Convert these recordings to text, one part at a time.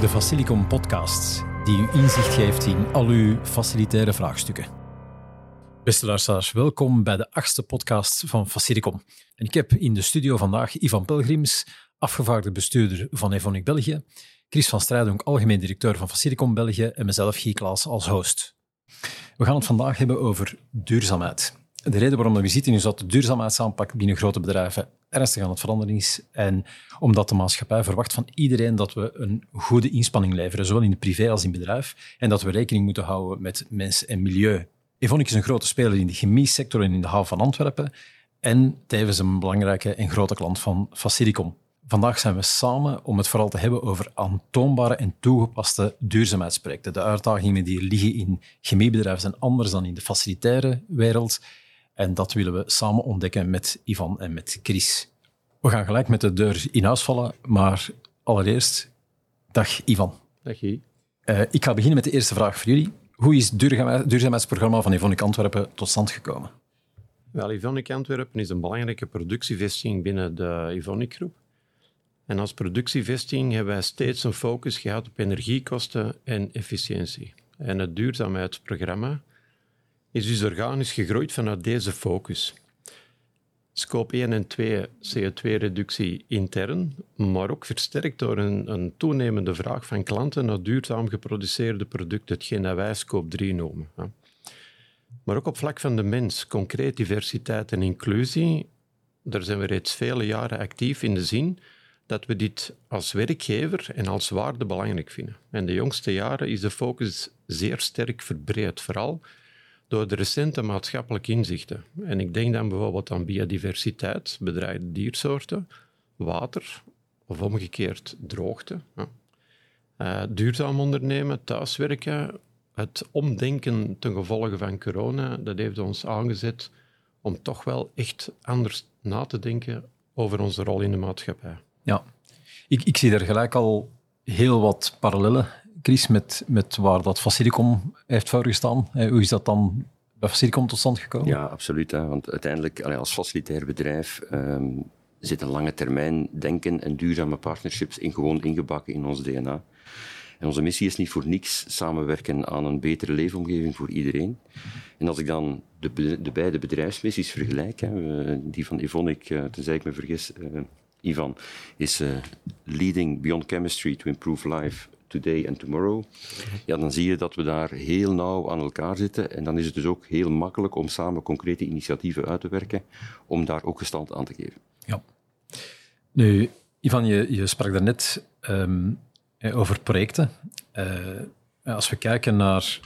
de Facilicom podcast, die u inzicht geeft in al uw facilitaire vraagstukken. Beste luisteraars, welkom bij de achtste podcast van Facilicom. En ik heb in de studio vandaag Ivan Pelgrims, afgevaardigde bestuurder van Evonik België, Chris van Strijdonk, algemeen directeur van Facilicom België en mezelf, Guy als host. We gaan het vandaag hebben over duurzaamheid. De reden waarom we zitten is dat de duurzaamheidsaanpak binnen grote bedrijven ernstig aan het veranderen is. En omdat de maatschappij verwacht van iedereen dat we een goede inspanning leveren, zowel in de privé als in het bedrijf. En dat we rekening moeten houden met mens en milieu. Evonik is een grote speler in de chemiesector en in de haven van Antwerpen. En tevens een belangrijke en grote klant van Facilicom. Vandaag zijn we samen om het vooral te hebben over aantoonbare en toegepaste duurzaamheidsprojecten. De uitdagingen die liggen in chemiebedrijven zijn anders dan in de facilitaire wereld. En dat willen we samen ontdekken met Ivan en met Chris. We gaan gelijk met de deur in huis vallen, maar allereerst, dag Ivan. Dag Guy. Uh, ik ga beginnen met de eerste vraag voor jullie. Hoe is het duurzaamheidsprogramma van Evonik Antwerpen tot stand gekomen? Wel, Evonik Antwerpen is een belangrijke productievestiging binnen de Evonik Groep. En als productievestiging hebben wij steeds een focus gehad op energiekosten en efficiëntie. En het duurzaamheidsprogramma is dus organisch gegroeid vanuit deze focus. Scope 1 en 2 CO2-reductie intern, maar ook versterkt door een, een, toenemende vraag van klanten naar duurzaam geproduceerde producten, hetgeen dat wij Scope 3 noemen. Maar ook op vlak van de mens, concreet diversiteit en inclusie, daar zijn we reeds vele jaren actief in de zin dat we dit als werkgever en als waarde belangrijk vinden. En de jongste jaren is de focus zeer sterk verbreed, vooral door de recente maatschappelijke inzichten. En ik denk dan bijvoorbeeld aan biodiversiteit, bedreigde diersoorten, water of omgekeerd droogte. Uh, duurzaam ondernemen, thuiswerken, het omdenken ten gevolge van corona, dat heeft ons aangezet om toch wel echt anders na te denken over onze rol in de maatschappij. Ja, ik, ik zie er gelijk al heel wat parallellen Chris, met, met waar dat Facilicom heeft voorgestaan. Hoe is dat dan bij Facilicom tot stand gekomen? Ja, absoluut. Hè. Want uiteindelijk, als facilitair bedrijf, um, zit een lange termijn denken en duurzame partnerships in, gewoon ingebakken in ons DNA. En onze missie is niet voor niks samenwerken aan een betere leefomgeving voor iedereen. En als ik dan de, de beide bedrijfsmissies vergelijk, hè, die van Evonik, uh, tenzij ik me vergis, uh, Ivan, is uh, leading beyond chemistry to improve life today and tomorrow, ja, dan zie je dat we daar heel nauw aan elkaar zitten. En dan is het dus ook heel makkelijk om samen concrete initiatieven uit te werken, om daar ook gestand aan te geven. Ja. Nu, Ivan, je, je sprak daarnet um, over projecten. Uh, als we kijken naar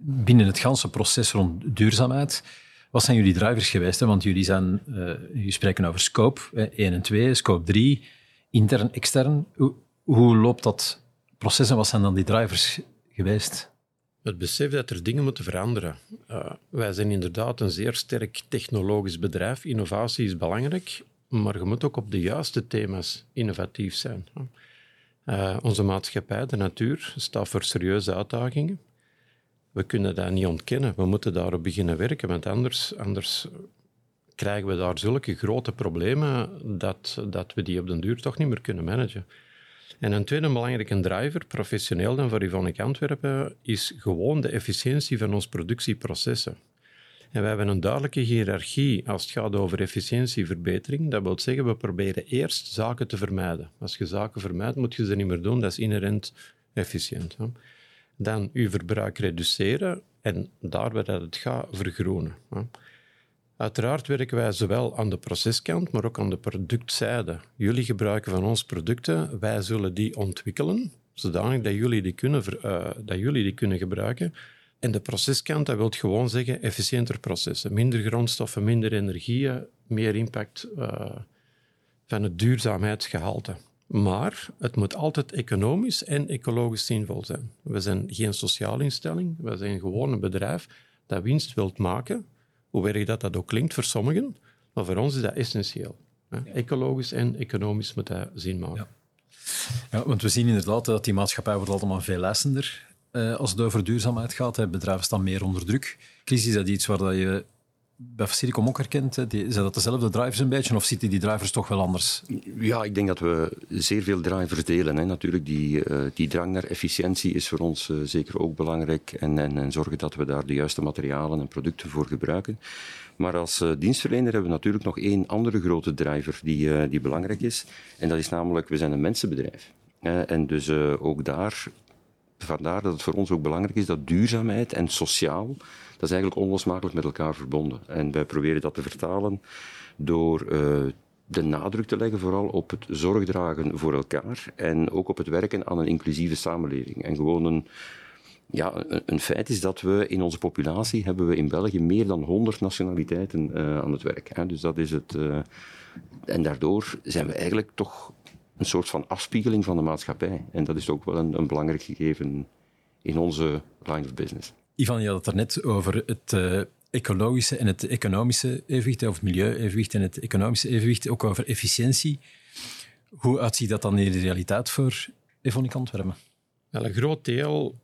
binnen het ganse proces rond duurzaamheid, wat zijn jullie drivers geweest? Want jullie, zijn, uh, jullie spreken over scope hè, 1 en 2, scope 3, intern, extern. Hoe loopt dat proces wat zijn dan die drivers geweest? Het besef dat er dingen moeten veranderen. Uh, wij zijn inderdaad een zeer sterk technologisch bedrijf. Innovatie is belangrijk, maar je moet ook op de juiste thema's innovatief zijn. Uh, onze maatschappij, de natuur, staat voor serieuze uitdagingen. We kunnen dat niet ontkennen. We moeten daarop beginnen werken, want anders, anders krijgen we daar zulke grote problemen dat, dat we die op den duur toch niet meer kunnen managen. En een tweede belangrijke driver, professioneel dan voor Ivonik Antwerpen, is gewoon de efficiëntie van ons productieprocessen. En we hebben een duidelijke hiërarchie als het gaat over efficiëntieverbetering. Dat wil zeggen, we proberen eerst zaken te vermijden. Als je zaken vermijdt, moet je ze niet meer doen. Dat is inherent efficiënt. Hè. Dan je verbruik reduceren en daar waar het gaat, vergroenen. Hè. Uiteraard werken wij zowel aan de proceskant, maar ook aan de productzijde. Jullie gebruiken van ons producten, wij zullen die ontwikkelen, zodanig dat jullie die kunnen, uh, dat jullie die kunnen gebruiken. En de proceskant, dat wil gewoon zeggen efficiënter processen. Minder grondstoffen, minder energieën, meer impact uh, van het duurzaamheidsgehalte. Maar het moet altijd economisch en ecologisch zinvol zijn. We zijn geen sociale instelling, we zijn gewoon een bedrijf dat winst wilt maken hoe erg dat, dat ook klinkt voor sommigen, maar voor ons is dat essentieel. Ecologisch en economisch moet dat zin maken. Ja. ja. want we zien inderdaad dat die maatschappij wordt allemaal veel eisender uh, als het over duurzaamheid gaat. Hè. Bedrijven staan meer onder druk. Crisis is dat iets waar dat je bij Facilicom ook herkent? zijn dat dezelfde drivers een beetje, of zitten die drivers toch wel anders? Ja, ik denk dat we zeer veel drivers delen. Hè. Natuurlijk, die, uh, die drang naar efficiëntie is voor ons uh, zeker ook belangrijk. En, en, en, zorgen dat we daar de juiste materialen en producten voor gebruiken. Maar als uh, dienstverlener hebben we natuurlijk nog één andere grote driver die, die belangrijk is. En dat is namelijk, we zijn een mensenbedrijf. en dus ook daar vandaar dat het voor ons ook belangrijk is dat duurzaamheid en sociaal, dat is eigenlijk onlosmakelijk met elkaar verbonden. En wij proberen dat te vertalen door uh, de nadruk te leggen vooral op het zorgdragen voor elkaar en ook op het werken aan een inclusieve samenleving. En gewoon een, ja, een, feit is dat we in onze populatie hebben we in België meer dan 100 nationaliteiten uh, aan het werk. Hè. Dus dat is het. Uh, en daardoor zijn we eigenlijk toch een soort van afspiegeling van de maatschappij. En dat is ook wel een, een belangrijk gegeven in onze line of business. Ivan, je had het daarnet over het uh, ecologische en het economische evenwicht, of het milieu-evenwicht en het economische evenwicht, ook over efficiëntie. Hoe uitziet dat dan in de realiteit voor Evonik Antwerpen? Wel, een groot deel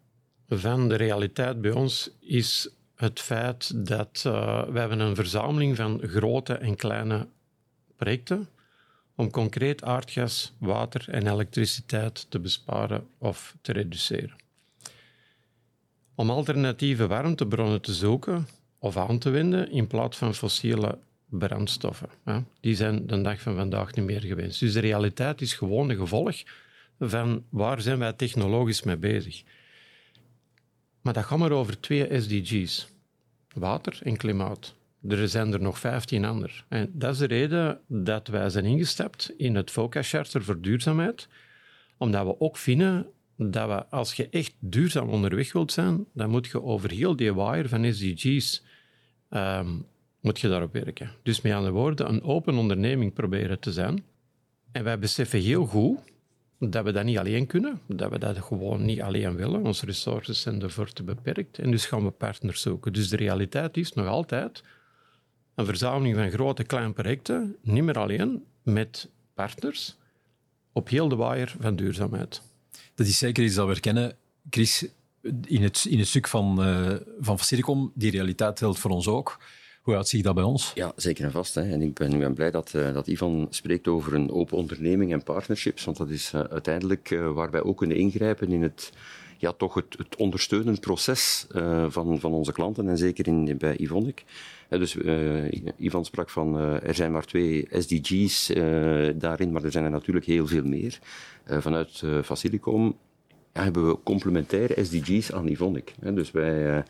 van de realiteit bij ons is het feit dat uh, we hebben een verzameling van grote en kleine projecten om concreet aardgas, water en elektriciteit te besparen of te reduceren. Om alternatieve warmtebronnen te zoeken of aan te wenden in plaats van fossiele brandstoffen. Die zijn de dag van vandaag niet meer gewenst. Dus de realiteit is gewoon een gevolg van waar zijn wij technologisch mee bezig. Maar dat gaat maar over twee SDG's. Water en klimaat. Er zijn er nog 15 andere. En dat is de reden dat wij zijn ingestapt in het FOCA Charter voor duurzaamheid. Omdat we ook vinden dat we, als je echt duurzaam onderweg wilt zijn, dan moet je over heel die wire van SDG's um, moet je daarop werken. Dus met andere woorden, een open onderneming proberen te zijn. En wij beseffen heel goed dat we dat niet alleen kunnen, dat we dat gewoon niet alleen willen. Onze resources zijn ervoor te beperkt en dus gaan we partners zoeken. Dus de realiteit is nog altijd een verzameling van grote, kleine projecten, niet meer alleen, met partners, op heel de waaier van duurzaamheid. Dat is zeker iets dat we herkennen. Chris, in het, in het stuk van, uh, van Facilicom, die realiteit geldt voor ons ook. Hoe uitziet dat bij ons? Ja, zeker en vast. Hè. En ik ben, ik ben blij dat, uh, dat Ivan spreekt over een open onderneming en partnerships, want dat is uh, uiteindelijk waar wij ook kunnen ingrijpen in het, ja, toch het, het ondersteunend proces van, van onze klanten en zeker in, bij Ivonic dus uh, Ivan sprak van uh, er zijn maar twee SDG's uh, daarin, maar er zijn er natuurlijk heel veel meer. vanuit Facilicom hebben we complementaire SDG's aan Ivonic. dus wij,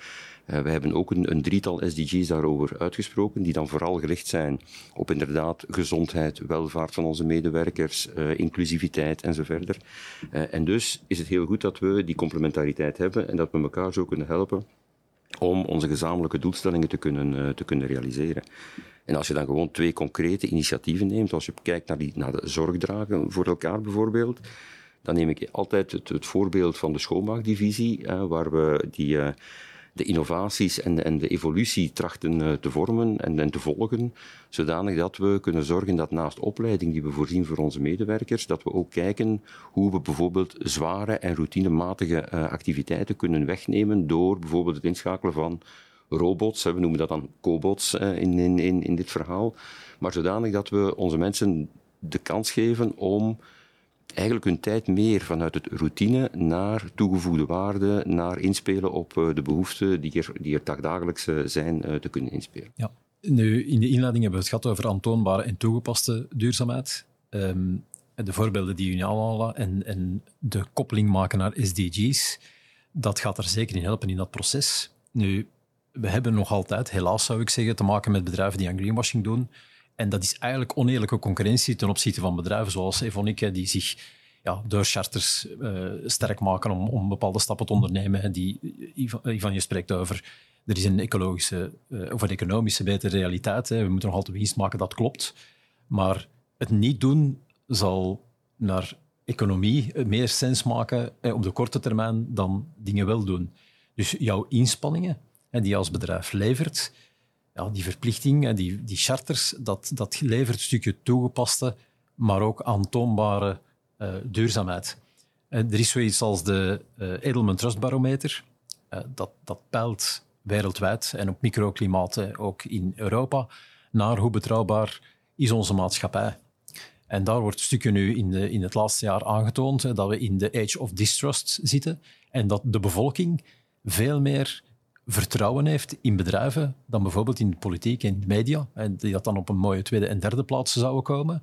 wij hebben ook een, een, drietal SDG's daarover uitgesproken, die dan vooral gericht zijn op inderdaad gezondheid, welvaart van onze medewerkers, inclusiviteit en zo verder. en dus is het heel goed dat we die complementariteit hebben en dat we elkaar zo kunnen helpen om onze gezamenlijke doelstellingen te kunnen, te kunnen realiseren. En als je dan gewoon twee concrete initiatieven neemt, als je kijkt naar, die, naar de zorgdragen voor elkaar bijvoorbeeld, dan neem ik altijd het, voorbeeld van de schoonmaakdivisie, waar we die... Uh, de innovaties en de, en de evolutie trachten uh, te vormen en, en, te volgen, zodanig dat we kunnen zorgen dat naast opleiding die we voorzien voor onze medewerkers, dat we ook kijken hoe we bijvoorbeeld zware en routinematige uh, activiteiten kunnen wegnemen door bijvoorbeeld het inschakelen van robots, we noemen dat dan cobots uh, in, in, in dit verhaal, maar zodanig dat we onze mensen de kans geven om eigenlijk hun tijd meer vanuit het routine naar toegevoegde waarde, naar inspelen op uh, de behoeften die er, die er dagdagelijks uh, zijn, uh, te kunnen inspelen. Ja. Nu, in de inleiding hebben we het gehad over aantoonbare en toegepaste duurzaamheid. Um, de voorbeelden die jullie aanhalen en, en de koppeling maken naar SDG's, dat gaat er zeker in helpen in dat proces. Nu, we hebben nog altijd, helaas zou ik zeggen, te maken met bedrijven die aan greenwashing doen. En dat is eigenlijk oneerlijke concurrentie ten opzichte van bedrijven zoals Evonik, die zich ja, door charters uh, sterk maken om, bepaalde stappen te ondernemen. Die, Ivan, je spreekt over, er is een ecologische uh, of een economische betere realiteit. Hè. We moeten nog altijd winst maken, dat klopt. Maar het niet doen zal naar economie meer sens maken eh, op de korte termijn dan dingen wel doen. Dus jouw inspanningen, die je als bedrijf levert, die verplichting, die, die charters, dat, dat levert een stukje toegepaste, maar ook aantoonbare uh, duurzaamheid. Uh, er is zoiets als de uh, Edelman Trust Barometer. dat, dat peilt wereldwijd en op microklimaat ook in Europa, naar hoe betrouwbaar is onze maatschappij. En daar wordt stukken nu in, de, in het laatste jaar aangetoond dat we in de age of distrust zitten en dat de bevolking veel meer vertrouwen heeft in bedrijven dan bijvoorbeeld in de politiek en de media, en die dat dan op een mooie tweede en derde plaats zouden komen.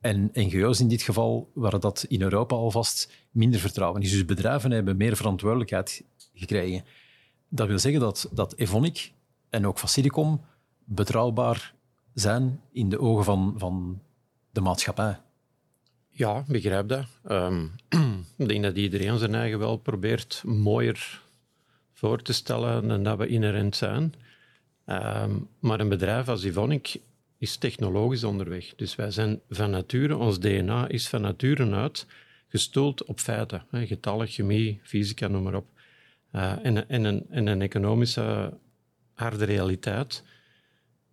En NGO's in dit geval, waar dat in Europa alvast minder vertrouwen is. Dus bedrijven hebben meer verantwoordelijkheid gekregen. Dat wil zeggen dat, dat Evonik en ook Facility betrouwbaar zijn in de ogen van, van de maatschappij. Ja, begrijp dat. Um, ik denk dat iedereen zijn eigen wel probeert mooier voor te stellen dan dat we inherent zijn. Ehm, maar een bedrijf als Ivonic is technologisch onderweg. Dus wij zijn van nature, ons DNA is van nature uit gestoeld op feiten. Hè, getallen, chemie, fysica, noem maar op. Uh, en, en, een, en een economische harde realiteit.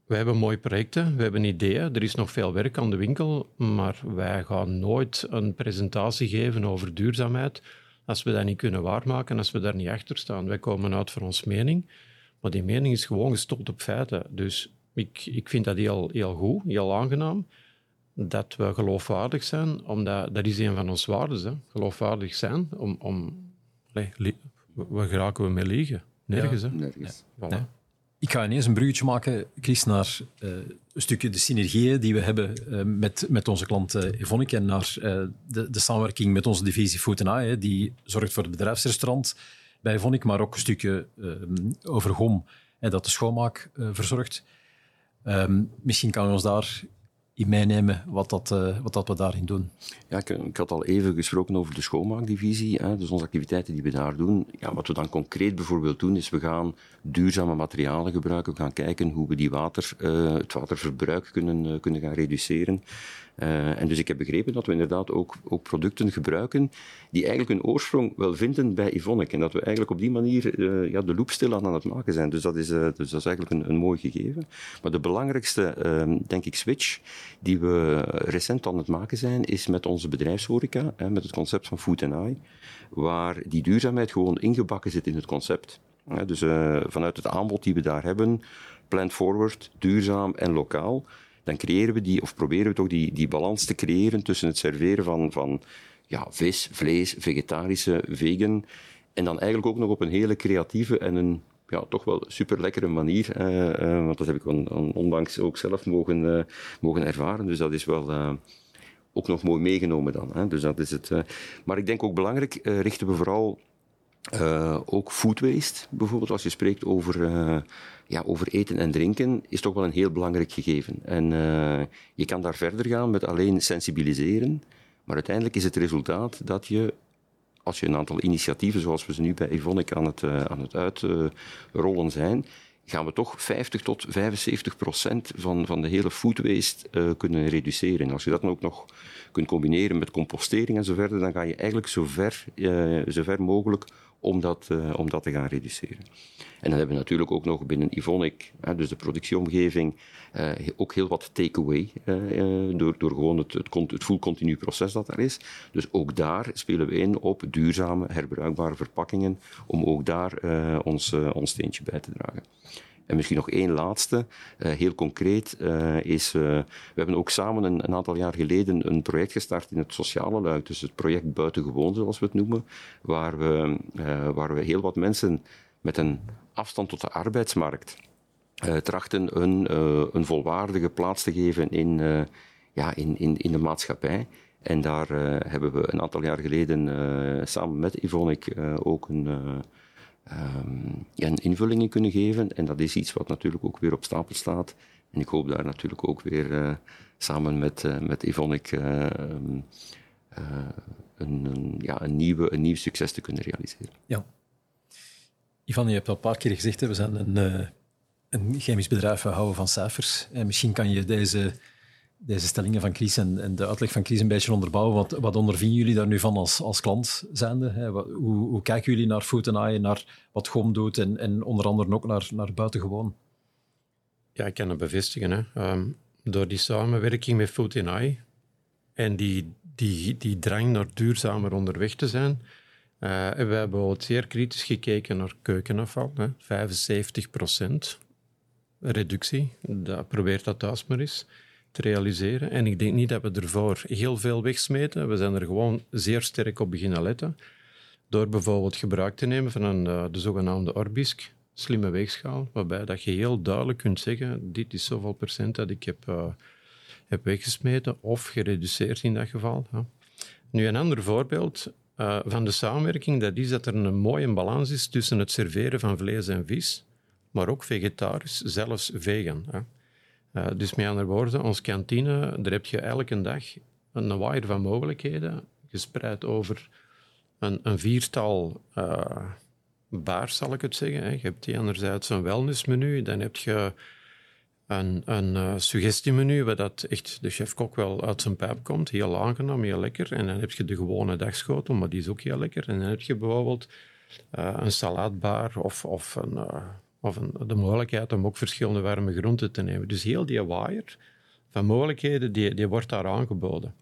We hebben mooie projecten, we hebben ideeën, er is nog veel werk aan de winkel, maar wij gaan nooit een presentatie geven over duurzaamheid als we dat niet kunnen waarmaken, als we daar niet achter staan. Wij komen uit voor ons mening, maar die mening is gewoon gestoeld op feiten. Dus ik, ik vind dat heel, heel goed, heel aangenaam, dat we geloofwaardig zijn, omdat dat is een van ons waarden, hè. geloofwaardig zijn, om, om nee, waar geraken we mee liegen? Nergens, hè? Nergens. Nee. Ik ga ineens een bruggetje maken, Chris, naar uh, een stukje de synergieën die we hebben uh, met, met onze klant uh, Evonik en naar de, de, samenwerking met onze divisie Food AI, die zorgt voor het bedrijfsrestaurant bij Evonik, maar ook een stukje over GOM, dat de schoonmaak verzorgt. Ehm, misschien kan je ons daar in meenemen wat, dat, uh, wat dat we daarin doen. Ja, ik, had al even gesproken over de schoonmaakdivisie, hè, dus onze activiteiten die we daar doen. Ja, wat we dan concreet bijvoorbeeld doen, is we gaan duurzame materialen gebruiken, we gaan kijken hoe we die water, uh, het waterverbruik kunnen, uh, kunnen gaan reduceren. Uh, en dus ik heb begrepen dat we inderdaad ook, ook producten gebruiken die eigenlijk hun oorsprong wel vinden bij Ivonic. En dat we eigenlijk op die manier uh, ja, de loop stil aan het maken zijn. Dus dat is, uh, dus dat is eigenlijk een, een mooi gegeven. Maar de belangrijkste, denk ik, switch die we recent aan het maken zijn, is met onze bedrijfshoreca, hè, met het concept van Food and Eye, waar die duurzaamheid gewoon ingebakken zit in het concept. dus vanuit het aanbod die we daar hebben, plant forward, duurzaam en lokaal, dan creëren we die, of proberen we toch die, die balans te creëren tussen het serveren van, van ja, vis, vlees, vegetarische, vegan, en dan eigenlijk ook nog op een hele creatieve en een ja, toch wel super lekkere manier. Uh, uh, want dat heb ik onlangs ook zelf mogen, uh, mogen ervaren. Dus dat is wel ook nog mooi meegenomen dan. Hè. Dus dat is het. maar ik denk ook belangrijk, richten we vooral ook food waste. Bijvoorbeeld als je spreekt over ja, over eten en drinken is toch wel een heel belangrijk gegeven. En uh, je kan daar verder gaan met alleen sensibiliseren, maar uiteindelijk is het resultaat dat je, als je een aantal initiatieven, zoals we ze nu bij Evonik aan het, uh, aan het uitrollen zijn, gaan we toch 50 tot 75 procent van, van de hele food waste uh, kunnen reduceren. Als je dat dan ook nog kunt combineren met compostering en zo verder, dan ga je eigenlijk zo ver, zo ver mogelijk om dat, uh, om dat te gaan reduceren. En dan hebben we natuurlijk ook nog binnen Ivonic, dus de productieomgeving, uh, ook heel wat takeaway, uh, door, door gewoon het, het, het full continu proces dat er is. Dus ook daar spelen we in op duurzame, herbruikbare verpakkingen, om ook daar ons, ons steentje bij te dragen. En misschien nog één laatste, uh, heel concreet, uh, is, uh, we hebben ook samen een, een, aantal jaar geleden een project gestart in het sociale luik, dus het project Buitengewoon, zoals we het noemen, waar we, waar we heel wat mensen met een afstand tot de arbeidsmarkt trachten een, een volwaardige plaats te geven in, ja, in, in, in de maatschappij. En daar hebben we een aantal jaar geleden samen met Ivonic ook een um, ja, een invulling in kunnen geven. En dat is iets wat natuurlijk ook weer op stapel staat. En ik hoop daar natuurlijk ook weer uh, samen met, uh, met um, een, een, ja, een, nieuwe, een nieuw succes te kunnen realiseren. Ja. Ivan, je hebt al een paar keer gezegd, hè, we zijn een, een chemisch bedrijf, we houden van cijfers. En misschien kan je deze deze stellingen van Chris en, en, de uitleg van Chris een beetje onderbouwen. Wat, wat ondervinden jullie daar nu van als, als klant zijnde? Hè? Hoe, hoe, kijken jullie naar Food Eye, naar wat GOM doet en, en onder andere ook naar, naar buitengewoon? Ja, ik kan het bevestigen. Hè. Um, door die samenwerking met Food Eye en die, die, die drang naar duurzamer onderweg te zijn, Uh, we hebben bijvoorbeeld zeer kritisch gekeken naar keukenafval. Hè. 75% reductie. Dat, probeert dat thuis maar eens te realiseren. En ik denk niet dat we ervoor heel veel wegsmeten. We zijn er gewoon zeer sterk op beginnen letten. Door bijvoorbeeld gebruik te nemen van een, eh, de zogenaamde Orbisk, slimme weegschaal, waarbij dat je heel duidelijk kunt zeggen, dit is zoveel procent dat ik heb, uh, heb weggesmeten of gereduceerd in dat geval. Nu, een ander voorbeeld uh, van de samenwerking, dat is dat er een mooie balans is tussen het serveren van vlees en vis, maar ook vegetarisch, zelfs vegan. Uh, dus met andere woorden, ons kantine, daar heb je elke dag een waaier van mogelijkheden, gespreid over een, een viertal uh, baars, zal ik het zeggen. Hè. Je hebt enerzijds een wellnessmenu, dan heb je een, een uh, suggestiemenu waar dat echt de chefkok wel uit zijn pijp komt. Heel aangenaam, heel lekker. En dan heb je de gewone dagschotel, maar die is ook heel lekker. En dan heb je bijvoorbeeld een salaatbar of, of, een, of een, de mogelijkheid om ook verschillende warme groenten te nemen. Dus heel die waaier van mogelijkheden, die, die wordt daar aangeboden.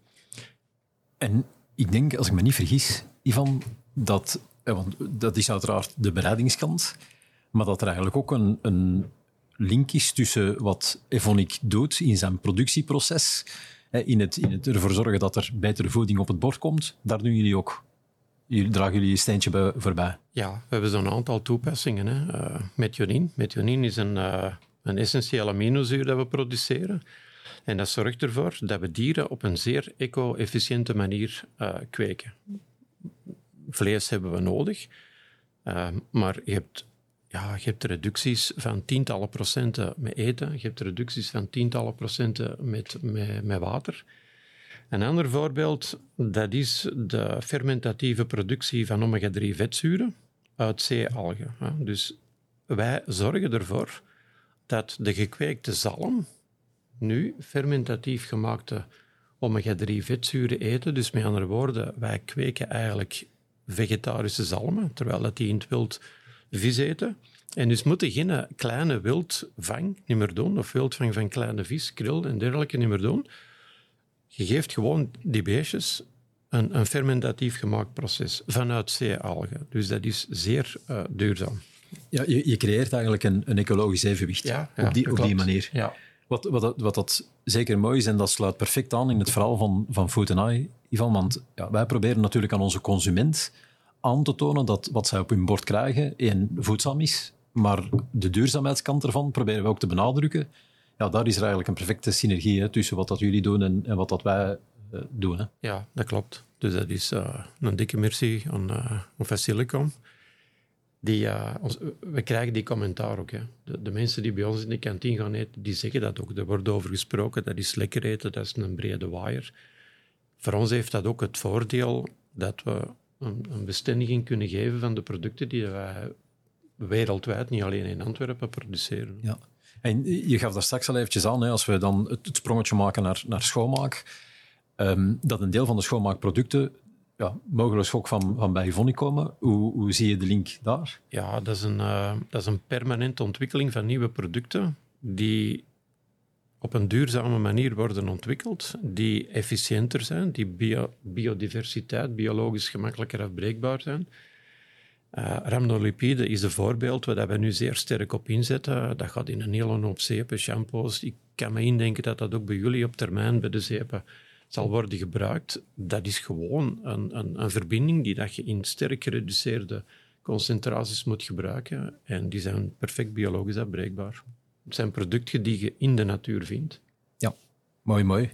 En ik denk, als ik me niet vergis, Ivan, dat, want dat is uiteraard de bereidingskant, maar dat er eigenlijk ook een, een link is tussen wat Evonik doet in zijn productieproces, in het, in het ervoor zorgen dat er betere voeding op het bord komt. Daar doen jullie ook jullie, dragen jullie een steentje bij, voorbij. Ja, we hebben zo'n aantal toepassingen. Hè. Uh, methionine. Methionine is een, uh, een essentiële aminozuur dat we produceren. En dat zorgt ervoor dat we dieren op een zeer eco-efficiënte manier uh, kweken. Vlees hebben we nodig, maar je hebt ja, je hebt reducties van tientallen procenten met eten, je hebt reducties van tientallen procenten met, met, met water. Een ander voorbeeld, dat is de fermentatieve productie van omega-3 vetzuren uit zeealgen. Dus wij zorgen ervoor dat de gekweekte zalm nu fermentatief gemaakte omega-3 vetzuren eten. Dus met andere woorden, wij kweken eigenlijk vegetarische zalmen, terwijl dat die in het wild vis eten. En dus moeten geen kleine wildvang niet meer doen, of wildvang van kleine vis, kril en dergelijke niet meer doen. Je geeft gewoon die beestjes een, een fermentatief gemaakt proces vanuit zeealgen. Dus dat is zeer uh, duurzaam. Ja, je, je, creëert eigenlijk een, een ecologisch evenwicht ja, ja, op, die, op die manier. Ja. Wat, wat, wat dat zeker mooi is, en dat sluit perfect aan in het verhaal van, van Food Eye, Ivan, want ja, wij proberen natuurlijk aan onze consument aan te tonen dat wat zij op hun bord krijgen één, voedzaam is, maar de duurzaamheidskant ervan proberen we ook te benadrukken. Ja, daar is er eigenlijk een perfecte synergie hè, tussen wat dat jullie doen en, en wat dat wij uh, doen. Hè. Ja, dat klopt. Dus dat is uh, een dikke merci aan, uh, aan Facilicom. Die, ons, we krijgen die commentaar ook. Hè. De, de, mensen die bij ons in de kantine gaan eten, die zeggen dat ook. Er wordt over gesproken, dat is lekker eten, dat is een brede waaier. Voor ons heeft dat ook het voordeel dat we een, een bestendiging kunnen geven van de producten die wij wereldwijd, niet alleen in Antwerpen, produceren. Ja. En je gaf daar straks al eventjes aan, hè, als we dan het, sprongetje maken naar, naar schoonmaak, ehm, dat een deel van de schoonmaakproducten ja, mogelijk ook van, van bij komen. Hoe, hoe zie je de link daar? Ja, dat is, een, uh, dat is een permanente ontwikkeling van nieuwe producten die op een duurzame manier worden ontwikkeld, die efficiënter zijn, die bio, biodiversiteit, biologisch gemakkelijker afbreekbaar zijn. Uh, rhamnolipide is een voorbeeld waar we nu zeer sterk op inzetten. Dat gaat in een hele hoop zeepen, shampoos. Ik kan me indenken dat dat ook bij jullie op termijn bij de zeepen zal worden gebruikt. Dat is gewoon een, een, een verbinding die dat je in sterk gereduceerde concentraties moet gebruiken. En die zijn perfect biologisch afbreekbaar. Het zijn producten die je in de natuur vindt. Ja, mooi, mooi.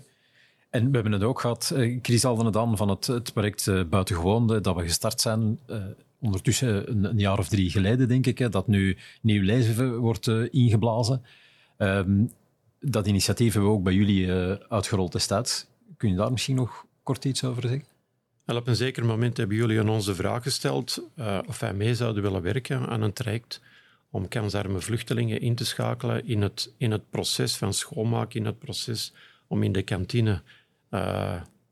En we hebben het ook gehad, eh, Chris haalde het aan van het, het project uh, Buitengewoon, dat we gestart zijn ondertussen een, een, jaar of drie geleden, denk ik, hè, dat nu nieuw leven wordt uh, ingeblazen. Um, dat initiatief hebben we ook bij jullie uitgerold destijds. Kun je daar misschien nog kort iets over zeggen? Op een zeker moment hebben jullie aan ons de vraag gesteld of wij mee zouden willen werken aan een traject om kansarme vluchtelingen in te schakelen in het, in het proces van schoonmaken, in het proces om in de kantine,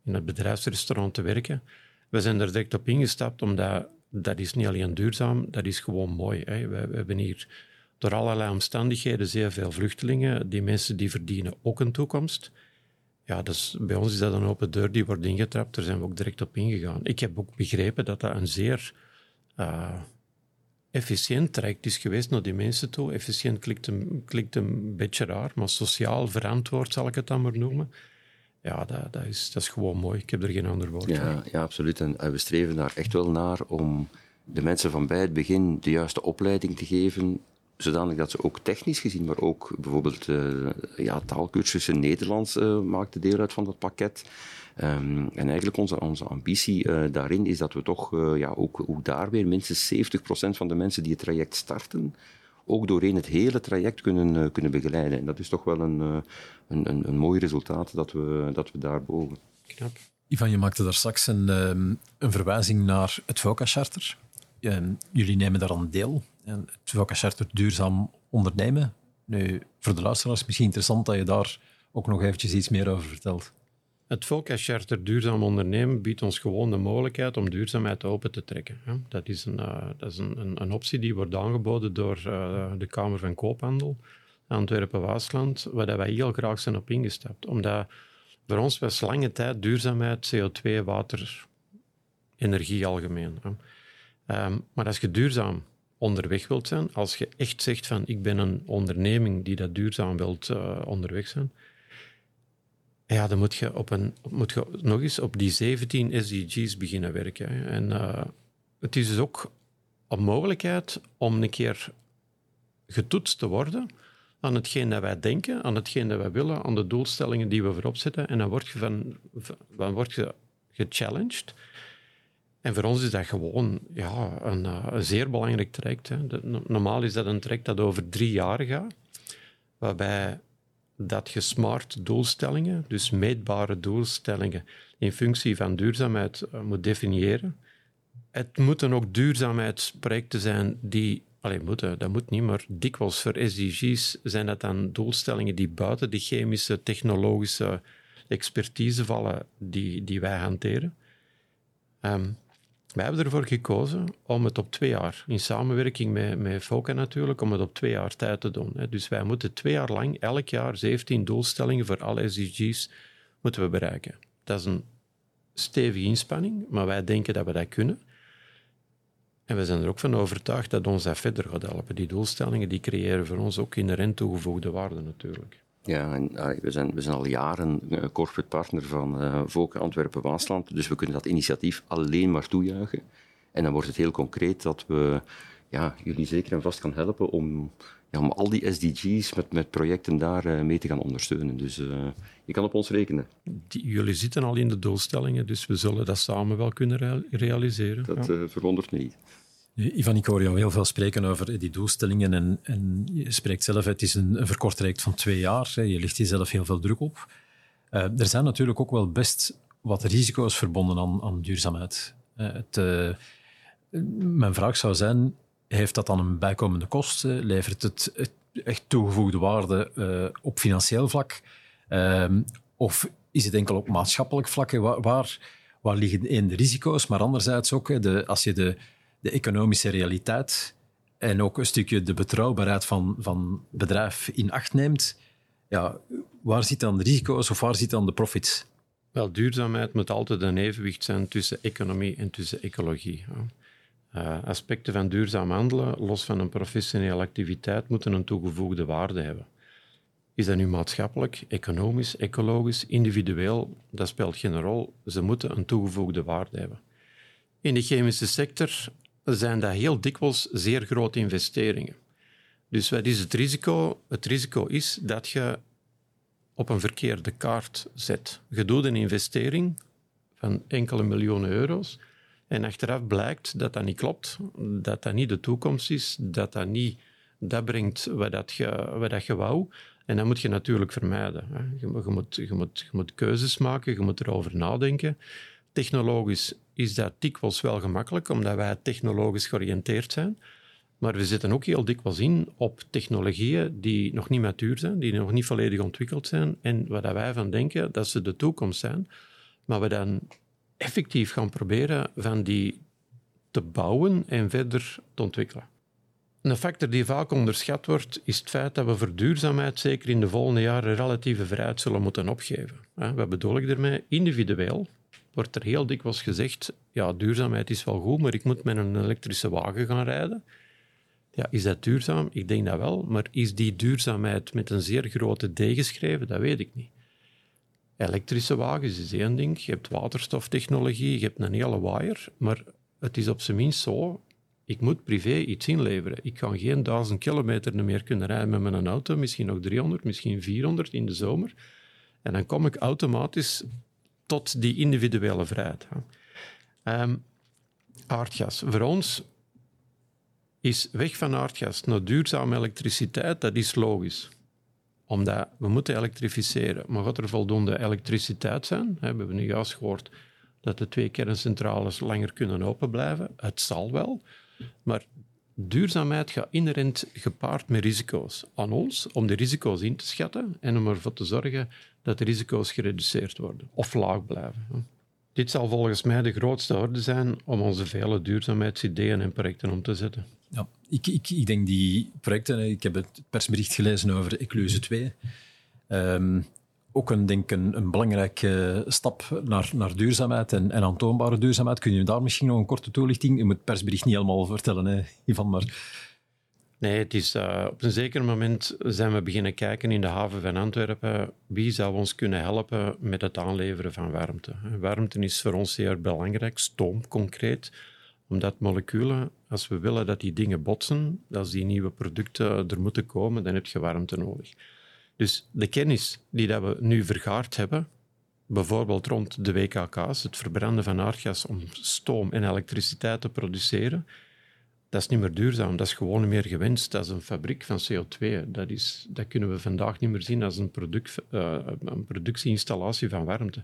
in het bedrijfsrestaurant te werken. We zijn er direct op ingestapt, omdat dat is niet alleen duurzaam, dat is gewoon mooi. Hè. We, we, hebben hier door allerlei omstandigheden zeer veel vluchtelingen. Die mensen die verdienen ook een toekomst. ja, dus bij ons is dat een open deur die wordt ingetrapt. Daar zijn we ook direct op ingegaan. Ik heb ook begrepen dat dat een zeer uh, efficiënt traject is geweest naar die mensen toe. Efficiënt klinkt een, klinkt een beetje raar, maar sociaal verantwoord zal ik het dan maar noemen. Ja, dat, dat, is, dat is gewoon mooi. Ik heb er geen ander woord ja, voor. Ja, absoluut. En we streven daar echt wel naar om de mensen van bij het begin de juiste opleiding te geven zodanig dat ze ook technisch gezien, maar ook bijvoorbeeld uh, ja, taalkursussen Nederlands uh, maakte deel uit van dat pakket. Um, en eigenlijk onze, onze ambitie uh, daarin is dat we toch ja, ook, ook daar weer minstens 70% van de mensen die het traject starten, ook doorheen het hele traject kunnen, kunnen begeleiden. En dat is toch wel een, een, een, een mooi resultaat dat we, dat we daar boven. Knap. Ivan, je maakte daar straks een, um, een verwijzing naar het VOCA-charter. Um, jullie nemen daar aan deel. En het VOCA-charter duurzaam ondernemen. Nu, voor de luisteraars misschien interessant dat je daar ook nog eventjes iets meer over vertelt. Het VOCA-charter duurzaam ondernemen biedt ons gewoon de mogelijkheid om duurzaamheid open te trekken. Dat is een, uh, dat is een, een, optie die wordt aangeboden door uh, de Kamer van Koophandel, Antwerpen-Waasland, waar wij heel graag zijn op ingestapt. Omdat voor ons was lange tijd duurzaamheid, CO2, water, energie algemeen. Um, maar als je duurzaam onderweg wilt zijn, als je echt zegt van ik ben een onderneming die dat duurzaam wilt uh, onderweg zijn, ja, dan moet je, op een, moet je nog eens op die 17 SDG's beginnen werken. En uh, het is dus ook een mogelijkheid om een keer getoetst te worden aan hetgeen dat wij denken, aan hetgeen dat wij willen, aan de doelstellingen die we voorop zetten. En dan word je, van, dan word je gechallenged. En voor ons is dat gewoon ja, een, eh, zeer belangrijk traject. Hè. normaal is dat een traject dat over drie jaar gaat, waarbij dat je smart doelstellingen, dus meetbare doelstellingen, in functie van duurzaamheid uh, moet definiëren. Het moeten ook duurzaamheidsprojecten zijn die, alleen moeten, dat moet niet, maar dikwijls voor SDG's zijn dat dan doelstellingen die buiten de chemische, technologische expertise vallen die, die wij hanteren. Um, wij hebben ervoor gekozen om het op twee jaar, in samenwerking met, met FOCA natuurlijk, om het op twee jaar tijd te doen. Dus wij moeten twee jaar lang, elk jaar, 17 doelstellingen voor alle SDG's moeten we bereiken. Dat is een stevige inspanning, maar wij denken dat we dat kunnen. En we zijn er ook van overtuigd dat ons dat verder gaat helpen. Die doelstellingen die creëren voor ons ook inherent toegevoegde waarde natuurlijk. Ja, en, we, zijn, we zijn al jaren uh, corporate partner van uh, Volk Antwerpen-Waasland, dus we kunnen dat initiatief alleen maar toejuichen. En dan wordt het heel concreet dat we ja, jullie zeker en vast gaan helpen om, ja, om al die SDG's met, met projecten daar uh, mee te gaan ondersteunen. Dus je kan op ons rekenen. Die, jullie zitten al in de doelstellingen, dus we zullen dat samen wel kunnen realiseren. Dat ja. verwondert me niet. Ivan, ik hoor jou heel veel spreken over die doelstellingen en, en je spreekt zelf, het is een, een verkort traject van twee jaar. Je ligt jezelf heel veel druk op. Uh, er zijn natuurlijk ook wel best wat risico's verbonden aan, aan duurzaamheid. Uh, het, uh, mijn vraag zou zijn, heeft dat dan een bijkomende kost? levert het, echt toegevoegde waarde op financieel vlak? Ehm, of is het enkel op maatschappelijk vlak? Waar, waar, waar liggen de risico's, maar anderzijds ook de, als je de de economische realiteit en ook een stukje de betrouwbaarheid van, van bedrijf in acht neemt, ja, waar zit dan de risico's of waar zit dan de profits? Wel, duurzaamheid moet altijd een evenwicht zijn tussen economie en tussen ecologie. Uh, aspecten van duurzaam handelen, los van een professionele activiteit, moeten een toegevoegde waarde hebben. Is dat nu maatschappelijk, economisch, ecologisch, individueel? Dat speelt geen rol. Ze moeten een toegevoegde waarde hebben. In de chemische sector zijn dat heel dikwijls zeer grote investeringen. Dus wat is het risico? Het risico is dat je op een verkeerde kaart zet. Je doet een investering van enkele miljoenen euro's en achteraf blijkt dat dat niet klopt, dat dat niet de toekomst is, dat dat niet dat brengt wat, dat je, wat dat je wou. En dat moet je natuurlijk vermijden. Je, moet, je, moet, je moet keuzes maken, je moet erover nadenken. Technologisch is dat dikwijls wel gemakkelijk, omdat wij technologisch georiënteerd zijn. Maar we zitten ook heel dikwijls in op technologieën die nog niet matuur zijn, die nog niet volledig ontwikkeld zijn en waar wij van denken dat ze de toekomst zijn. Maar we dan effectief gaan proberen van die te bouwen en verder te ontwikkelen. een factor die vaak onderschat wordt, is het feit dat we voor duurzaamheid zeker in de volgende jaren relatieve vrijheid zullen moeten opgeven. Wat bedoel ik ermee? Individueel wordt er heel dikwijls gezegd, ja, duurzaamheid is wel goed, maar ik moet met een elektrische wagen gaan rijden. Ja, is dat duurzaam? Ik denk dat wel, maar is die duurzaamheid met een zeer grote D geschreven? Dat weet ik niet. Elektrische wagens is één ding, je hebt waterstoftechnologie, je hebt een hele wire, maar het is op zijn minst zo, ik moet privé iets inleveren. Ik kan geen duizend kilometer meer kunnen rijden met mijn auto, misschien nog 300, misschien 400 in de zomer. En dan kom ik automatisch tot die individuele vrijheid. Um, aardgas. Voor ons is weg van aardgas naar duurzame elektriciteit, dat is logisch. Omdat we moeten elektrificeren. Maar gaat er voldoende elektriciteit zijn? We hebben nu juist gehoord dat de twee kerncentrales langer kunnen open blijven. Het zal wel. Maar duurzaamheid gaat inherent gepaard met risico's. Aan ons om de risico's in te schatten en om ervoor te zorgen dat de risico's gereduceerd worden of laag blijven. Dit zal volgens mij de grootste orde zijn om onze vele duurzaamheidsideeën en projecten om te zetten. Ja, ik, ik, ik denk die projecten, ik heb het persbericht gelezen over Ecluse 2. Um, ook een, denk een, een belangrijke stap naar, naar duurzaamheid en, en aantoonbare duurzaamheid. Kun je daar misschien nog een korte toelichting? Je moet het persbericht niet helemaal vertellen, hè, Ivan, maar... Nee, het is, uh, op een zeker moment zijn we beginnen kijken in de haven van Antwerpen wie zou ons kunnen helpen met het aanleveren van warmte. Warmte is voor ons zeer belangrijk, stoom concreet, omdat moleculen, als we willen dat die dingen botsen, als die nieuwe producten er moeten komen, dan heb je warmte nodig. Dus de kennis die dat we nu vergaard hebben, bijvoorbeeld rond de WKK's, het verbranden van aardgas om stoom en elektriciteit te produceren, dat is niet meer duurzaam. Dat is gewoon meer gewenst. Dat is een fabriek van CO2. Dat, is, dat kunnen we vandaag niet meer zien als een, product, uh, een productieinstallatie van warmte.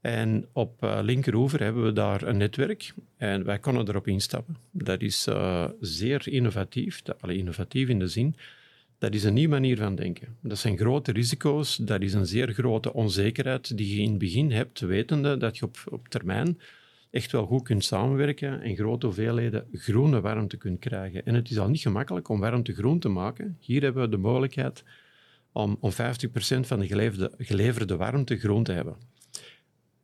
En op uh, linkeroever hebben we daar een netwerk en wij kunnen erop instappen. Dat is uh, zeer innovatief, dat, allee, innovatief in de zin dat is een nieuwe manier van denken. Dat zijn grote risico's, dat is een zeer grote onzekerheid die je in het begin hebt, wetende dat je op, op termijn echt wel goed kunt samenwerken en grote hoeveelheden groene warmte kunt krijgen. En het is al niet gemakkelijk om warmte groen te maken. Hier hebben we de mogelijkheid om, om 50% van de geleverde, warmte groen te hebben.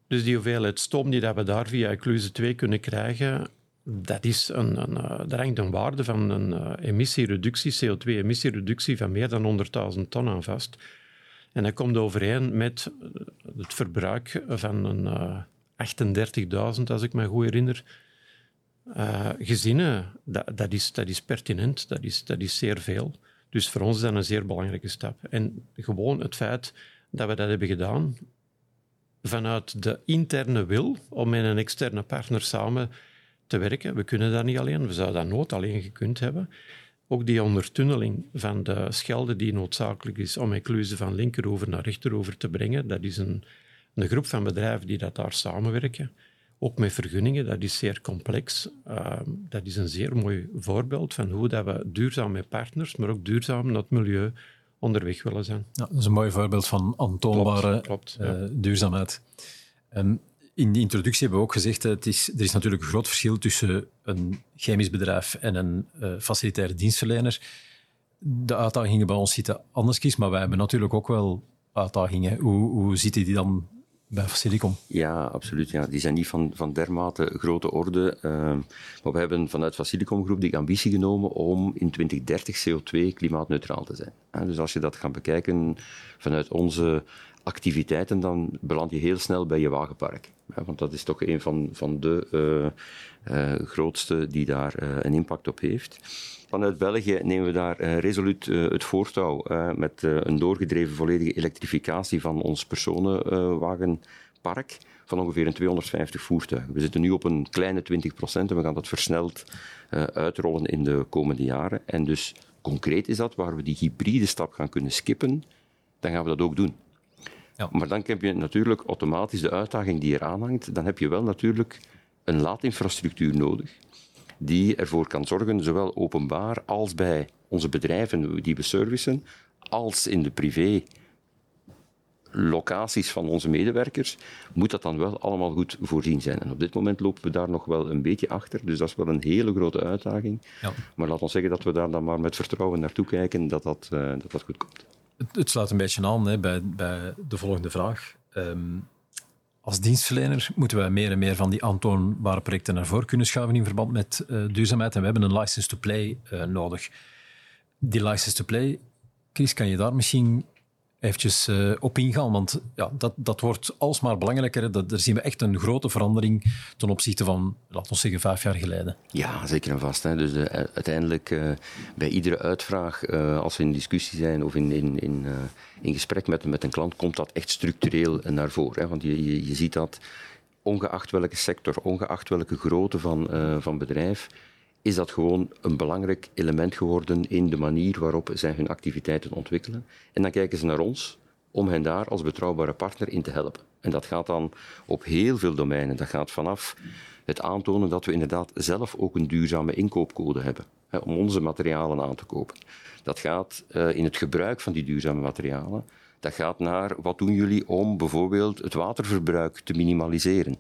Dus die hoeveelheid stoom die dat we daar via Ecluse 2 kunnen krijgen, dat is een, een, uh, daar hangt een waarde van een uh, emissiereductie, CO2-emissiereductie van meer dan 100.000 ton aan vast. En dat komt overeen met het verbruik van een uh, 38.000, als ik me goed herinner, gezinnen. Dat, dat, is, dat is pertinent, dat is, dat is zeer veel. Dus voor ons is dat een zeer belangrijke stap. En gewoon het feit dat we dat hebben gedaan vanuit de interne wil om met een externe partner samen te werken. We kunnen dat niet alleen, we zouden dat nooit alleen gekund hebben. Ook die ondertunneling van de Schelde die noodzakelijk is om Ecluze van linkeroever naar rechteroever te brengen, dat is een, een groep van bedrijven die dat daar samenwerken. Ook met vergunningen, dat is zeer complex. Uh, dat is een zeer mooi voorbeeld van hoe dat we duurzaam met partners, maar ook duurzaam naar het milieu onderweg willen zijn. Ja, dat is een mooi voorbeeld van aantoonbare klopt, klopt, uh, duurzaamheid. In de introductie hebben we ook gezegd, dat is, er is natuurlijk een groot verschil tussen een chemisch bedrijf en een uh, facilitaire dienstverlener. De uitdagingen bij ons zitten anders kies, maar wij hebben natuurlijk ook wel uitdagingen. Hoe, hoe zitten die dan bij Facilicom? Ja, absoluut. Ja. Die zijn niet van, van dermate grote orde. Uh, maar we hebben vanuit Facilicom Groep die ambitie genomen om in 2030 CO2 klimaatneutraal te zijn. dus als je dat gaat bekijken vanuit onze activiteiten, dan beland je heel snel bij je wagenpark. want dat is toch een van, van de uh, uh, grootste die daar uh, een impact op heeft. Vanuit België nemen we daar resoluut het voortouw met een doorgedreven volledige elektrificatie van ons personenwagenpark van ongeveer 250 voertuigen. We zitten nu op een kleine 20 procent en we gaan dat versneld uitrollen in de komende jaren. En dus concreet is dat, waar we die hybride stap gaan kunnen skippen, dan gaan we dat ook doen. Ja. Maar dan heb je natuurlijk automatisch de uitdaging die eraan hangt. Dan heb je wel natuurlijk een laadinfrastructuur nodig die ervoor kan zorgen, zowel openbaar als bij onze bedrijven die we servicen, als in de privé locaties van onze medewerkers, moet dat dan wel allemaal goed voorzien zijn. En op dit moment lopen we daar nog wel een beetje achter, dus dat is wel een hele grote uitdaging. Ja. Maar laat ons zeggen dat we daar dan maar met vertrouwen naartoe kijken dat dat, uh, dat, dat goed komt. Het, sluit een beetje aan hè, bij, bij de volgende vraag. Um, als dienstverlener moeten wij meer en meer van die aantoonbare projecten naar voren kunnen schuiven in verband met uh, duurzaamheid. En we hebben een license to play uh, nodig. Die license to play, Chris, kan je daar misschien eventjes uh, op ingaan. Want ja, dat, dat wordt alsmaar belangrijker. Dat, daar zien we echt een grote verandering ten opzichte van, laten we zeggen, vijf jaar geleden. Ja, zeker en vast. Hè. Dus uh, uiteindelijk uh, bij iedere uitvraag, als we in discussie zijn of in, in, in, in gesprek met, met een klant, komt dat echt structureel naar voren. Hè. Want je, je, je ziet dat ongeacht welke sector, ongeacht welke grootte van, van bedrijf, is dat gewoon een belangrijk element geworden in de manier waarop zij hun activiteiten ontwikkelen. En dan kijken ze naar ons om hen daar als betrouwbare partner in te helpen. En dat gaat dan op heel veel domeinen. Dat gaat vanaf het aantonen dat we inderdaad zelf ook een duurzame inkoopcode hebben hè, om onze materialen aan te kopen. Dat gaat uh, in het gebruik van die duurzame materialen. Dat gaat naar wat doen jullie om bijvoorbeeld het waterverbruik te minimaliseren.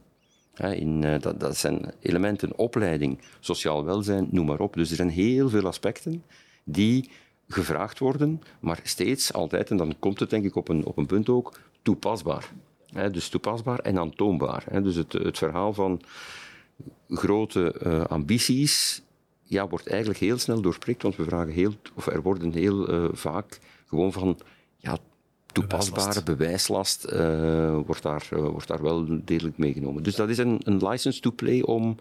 In, uh, dat, dat, zijn elementen, opleiding, sociaal welzijn, noem maar op. Dus er zijn heel veel aspecten die gevraagd worden, maar steeds altijd, en dan komt het denk ik op een, op een punt ook, toepasbaar. dus toepasbaar en aantoonbaar. dus het, het verhaal van grote uh, ambities ja, wordt eigenlijk heel snel doorprikt, want we vragen heel, of er worden heel uh, vaak gewoon van ja, toepasbare bewijslast, uh, wordt, daar, uh, wordt daar wel degelijk meegenomen. Dus dat is een, een license to play om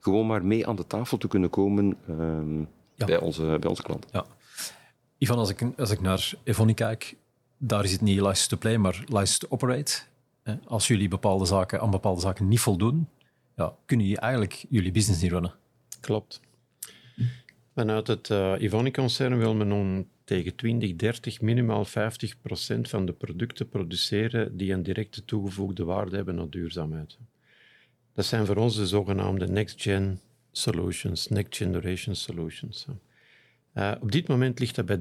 gewoon maar mee aan de tafel te kunnen komen uh, ja. bij, onze, bij onze klanten. Ja. Ivan, als ik, als ik naar Evonie kijk, daar is het niet license to play, maar license to operate. Als jullie bepaalde zaken, aan bepaalde zaken niet voldoen, ja, kunnen jullie eigenlijk jullie business niet runnen. Klopt. Vanuit het uh, Evonie-concern wil men een tegen 2030 minimaal 50% van de producten produceren die een directe toegevoegde waarde hebben aan duurzaamheid. Dat zijn voor ons de zogenaamde next-gen solutions, next generation solutions. Uh, op dit moment ligt dat bij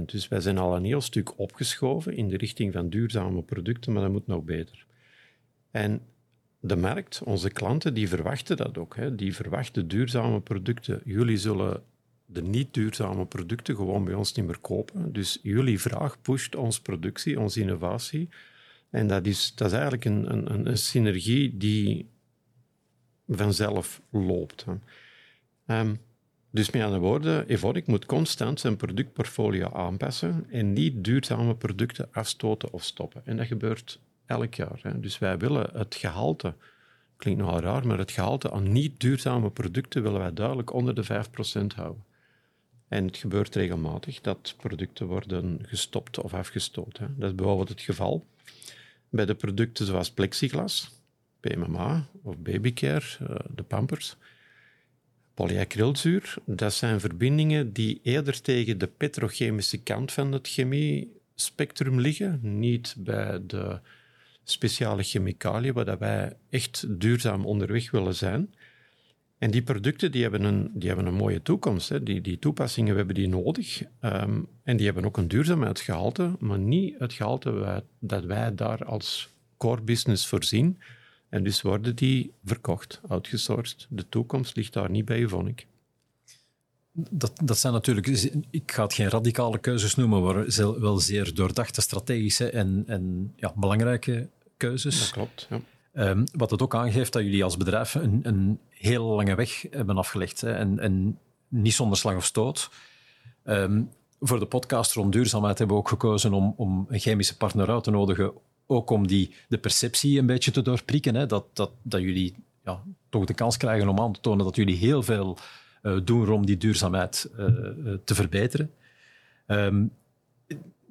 43%. Dus wij zijn al een heel stuk opgeschoven in de richting van duurzame producten, maar dat moet nog beter. En de markt, onze klanten, die verwachten dat ook. Hè. Die verwachten duurzame producten. Jullie zullen de niet duurzame producten gewoon bij ons niet meer kopen. Dus jullie vraag pusht onze productie, onze innovatie. En dat is, dat is eigenlijk een, een, een synergie die vanzelf loopt. Um, dus met andere woorden, Evonik moet constant zijn productportfolio aanpassen en niet duurzame producten afstoten of stoppen. En dat gebeurt elk jaar. Hè. Dus wij willen het gehalte, klinkt nogal raar, maar het gehalte aan niet duurzame producten willen wij duidelijk onder de 5% houden. En het gebeurt regelmatig dat producten worden gestopt of afgestoten. Dat is bijvoorbeeld het geval bij de producten zoals plexiglas, PMMA of babycare, eh, de pampers. Polyacrylzuur, dat zijn verbindingen die eerder tegen de petrochemische kant van het chemie-spectrum liggen, niet bij de speciale chemicaliën waar wij echt duurzaam onderweg willen zijn. En die producten die hebben, een, die hebben een mooie toekomst. Hè. Die, die toepassingen, we hebben die nodig. Um, en die hebben ook een duurzaamheidsgehalte, maar niet het gehalte dat wij daar als core business voorzien. En dus worden die verkocht, outgesourced. De toekomst ligt daar niet bij, vond ik. Dat, dat zijn natuurlijk, ik ga het geen radicale keuzes noemen, maar wel zeer doordachte, strategische en, en ja, belangrijke keuzes. Dat klopt, ja. Um, wat het ook aangeeft dat jullie als bedrijf een, een hele lange weg hebben afgelegd. Hè, en, niet zonder slag of stoot. Um, voor de podcast rond duurzaamheid hebben we ook gekozen om, om een chemische partner uit te nodigen. Ook om die, de perceptie een beetje te doorprikken. Hè, dat, dat, dat jullie ja, toch de kans krijgen om aan te tonen dat jullie heel veel uh, doen om die duurzaamheid uh, te verbeteren. Um,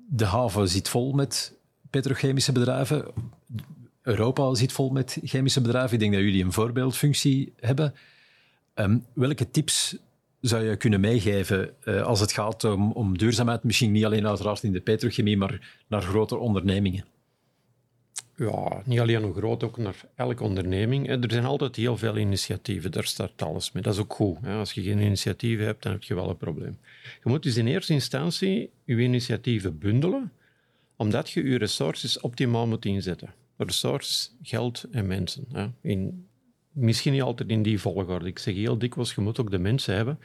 de haven zit vol met petrochemische bedrijven. Europa zit vol met chemische bedrijven. Ik denk dat jullie een voorbeeldfunctie hebben. Um, welke tips zou je kunnen meegeven uh, als het gaat om, om, duurzaamheid? Misschien niet alleen uiteraard in de petrochemie, maar naar grotere ondernemingen. Ja, niet alleen nog groot, ook naar elke onderneming. Er zijn altijd heel veel initiatieven, daar start alles mee. Dat is ook goed. Als je geen initiatieven hebt, dan heb je wel een probleem. Je moet dus in eerste instantie je initiatieven bundelen Omdat je je resources optimaal moet inzetten. Resources, geld en mensen. Hè. In, misschien niet altijd in die volgorde. Ik zeg heel dikwijls, je moet ook de mensen hebben.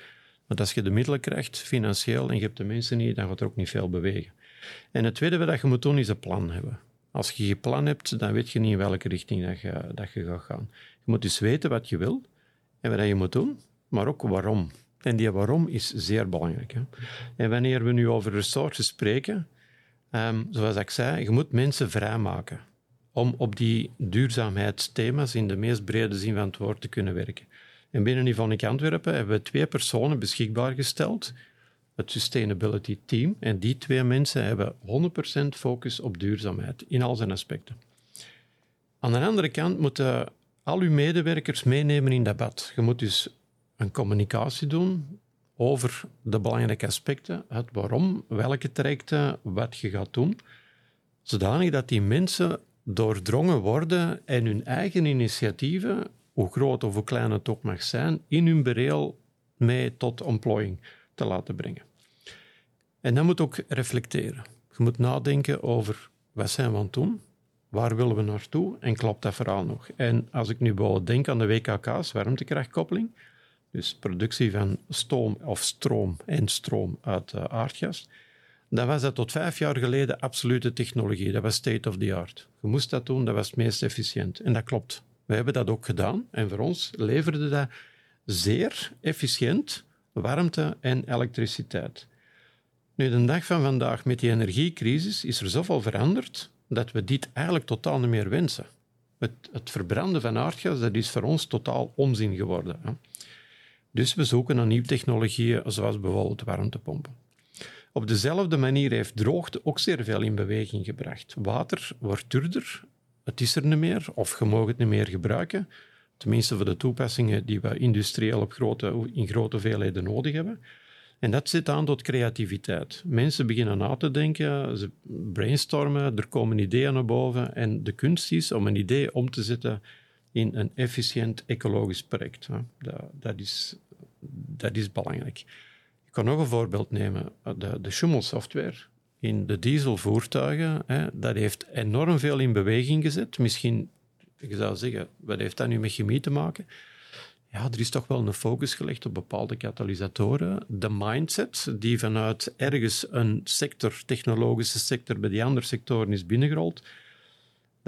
Want als je de middelen krijgt, financieel, en je hebt de mensen niet, dan gaat er ook niet veel bewegen. En het tweede wat je moet doen, is een plan hebben. Als je geen plan hebt, dan weet je niet in welke richting dat je, dat je gaat gaan. Je moet dus weten wat je wil en wat je moet doen, maar ook waarom. En die waarom is zeer belangrijk. Hè? En wanneer we nu over resources spreken, um, zoals ik zei, je moet mensen vrijmaken om op die duurzaamheidsthema's in de meest brede zin van het woord te kunnen werken. En binnen Ivonic Antwerpen hebben we twee personen beschikbaar gesteld, het Sustainability Team. En die twee mensen hebben 100% focus op duurzaamheid in al zijn aspecten. Aan de andere kant moeten al uw medewerkers meenemen in debat. Je moet dus een communicatie doen over de belangrijke aspecten, het waarom, welke trajecten, wat je gaat doen, zodanig dat die mensen doordrongen worden en hun eigen initiatieven, hoe groot of hoe klein het ook mag zijn, in hun bereel mee tot employing te laten brengen. En dan moet ook reflecteren. Je moet nadenken over wat zijn we aan het doen, waar willen we naartoe en klopt dat verhaal nog. En als ik nu bijvoorbeeld denk aan de WKK's, warmtekrachtkoppeling, dus productie van stoom of stroom en stroom uit uh, aardgas, dan was dat tot vijf jaar geleden absolute technologie. Dat was state of the art. Je moest dat doen, dat was het meest efficiënt. En dat klopt. We hebben dat ook gedaan. En voor ons leverde dat zeer efficiënt warmte en elektriciteit. Nu, de dag van vandaag met die energiecrisis is er zoveel veranderd dat we dit eigenlijk totaal niet meer wensen. Het, het verbranden van aardgas dat is voor ons totaal onzin geworden. Hè. Dus we zoeken naar nieuwe technologieën, zoals bijvoorbeeld warmtepompen. Op dezelfde manier heeft droogte ook zeer veel in beweging gebracht. Water wordt duurder, het is er niet meer, of je mag het niet meer gebruiken. Tenminste voor de toepassingen die we industrieel op grote, in grote hoeveelheden nodig hebben. En dat zit aan tot creativiteit. Mensen beginnen na te denken, ze brainstormen, er komen ideeën naar boven. En de kunst is om een idee om te zetten in een efficiënt ecologisch project. Dat, dat, is, dat is belangrijk. Ik kan nog een voorbeeld nemen. De, de Schummel-software in de dieselvoertuigen, hè, dat heeft enorm veel in beweging gezet. Misschien, je zou zeggen, wat heeft dat nu met chemie te maken? Ja, er is toch wel een focus gelegd op bepaalde katalysatoren. De mindset die vanuit ergens een sector, technologische sector, bij die andere sectoren is binnengerold,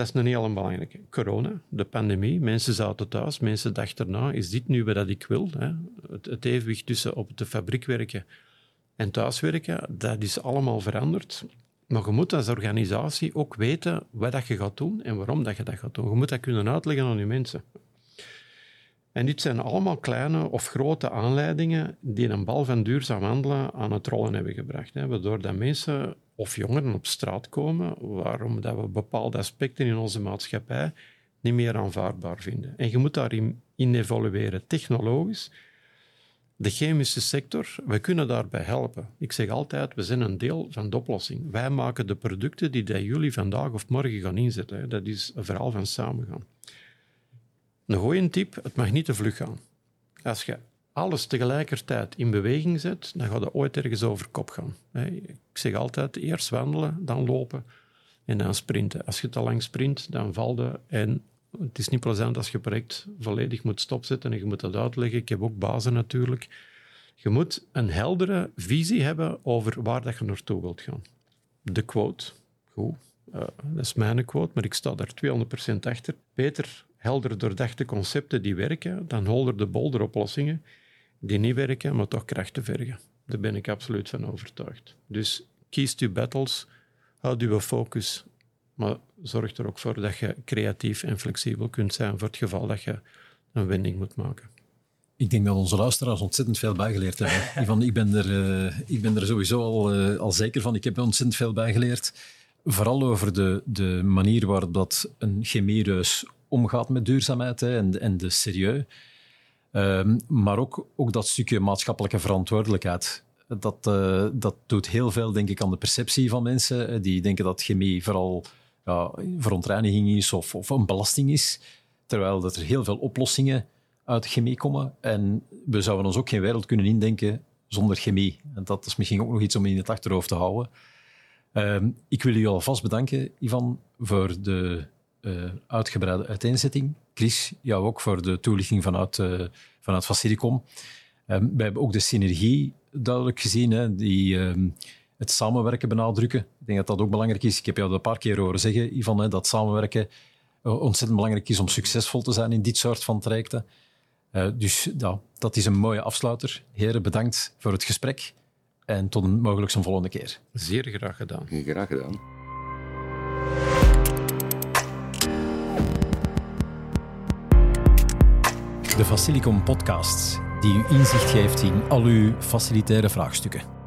dat is een heel belangrijke. Corona, de pandemie, mensen zaten thuis, mensen dachten erna, is dit nu wat ik wil? Hè? Het, het, evenwicht tussen op de fabriek werken en thuiswerken, dat is allemaal veranderd. Maar je moet als organisatie ook weten wat dat je gaat doen en waarom dat je dat gaat doen. Je moet dat kunnen uitleggen aan je mensen. En dit zijn allemaal kleine of grote aanleidingen die een bal van duurzaam handelen aan het rollen hebben gebracht. Hè, waardoor dat mensen of jongeren op straat komen, waarom dat we bepaalde aspecten in onze maatschappij niet meer aanvaardbaar vinden. En je moet daarin in evolueren, technologisch. De chemische sector, we kunnen daarbij helpen. Ik zeg altijd, we zijn een deel van de oplossing. Wij maken de producten die jullie vandaag of morgen gaan inzetten. Dat is een verhaal van samengaan. Een goeie tip, het mag niet te vlug gaan. Als alles tegelijkertijd in beweging zet, dan gaat het ooit ergens over kop gaan. Ik zeg altijd, eerst wandelen, dan lopen en dan sprinten. Als je te lang sprint, dan valt je en het is niet plezant als je project volledig moet stopzetten en je moet dat uitleggen. Ik heb ook bazen natuurlijk. Je moet een heldere visie hebben over waar dat je naartoe wilt gaan. De quote, goed, uh, dat is mijn quote, maar ik sta daar 200% achter. Beter helder doordachte concepten die werken dan holder de bolder oplossingen die niet werken, maar toch krachten vergen. Daar ben ik absoluut van overtuigd. Dus kies je battles, houd je focus, maar zorg er ook voor dat je creatief en flexibel kunt zijn voor het geval dat je een wending moet maken. Ik denk dat onze luisteraars ontzettend veel bijgeleerd hebben. Ivan, ik, ben er, uh, ik ben er sowieso al, uh, al zeker van. Ik heb ontzettend veel bijgeleerd. Vooral over de, de manier waarop dat een chemiereus omgaat met duurzaamheid hè, en, en de serieus. Um, maar ook, ook dat stukje maatschappelijke verantwoordelijkheid. Dat, uh, dat doet heel veel, denk ik, aan de perceptie van mensen. Die denken dat chemie vooral ja, verontreiniging is of, of een belasting is. Terwijl dat er heel veel oplossingen uit chemie komen. En we zouden ons ook geen wereld kunnen indenken zonder chemie. En dat is misschien ook nog iets om in het achterhoofd te houden. Ehm, ik wil u alvast bedanken, Ivan, voor de uh, uitgebreide uiteenzetting. Chris, jou ook voor de toelichting vanuit, uh, vanuit Faciricom. Um, we hebben ook de synergie duidelijk gezien, hè, die um, het samenwerken benadrukken. Ik denk dat dat ook belangrijk is. Ik heb jou dat een paar keer horen zeggen, Ivan, hè, dat samenwerken uh, ontzettend belangrijk is om succesvol te zijn in dit soort van trajecten. dus ja, dat is een mooie afsluiter. Heren, bedankt voor het gesprek en tot een mogelijk een volgende keer. Zeer graag gedaan. Graag gedaan. De Facilicom podcast, die u inzicht geeft in al uw facilitaire vraagstukken.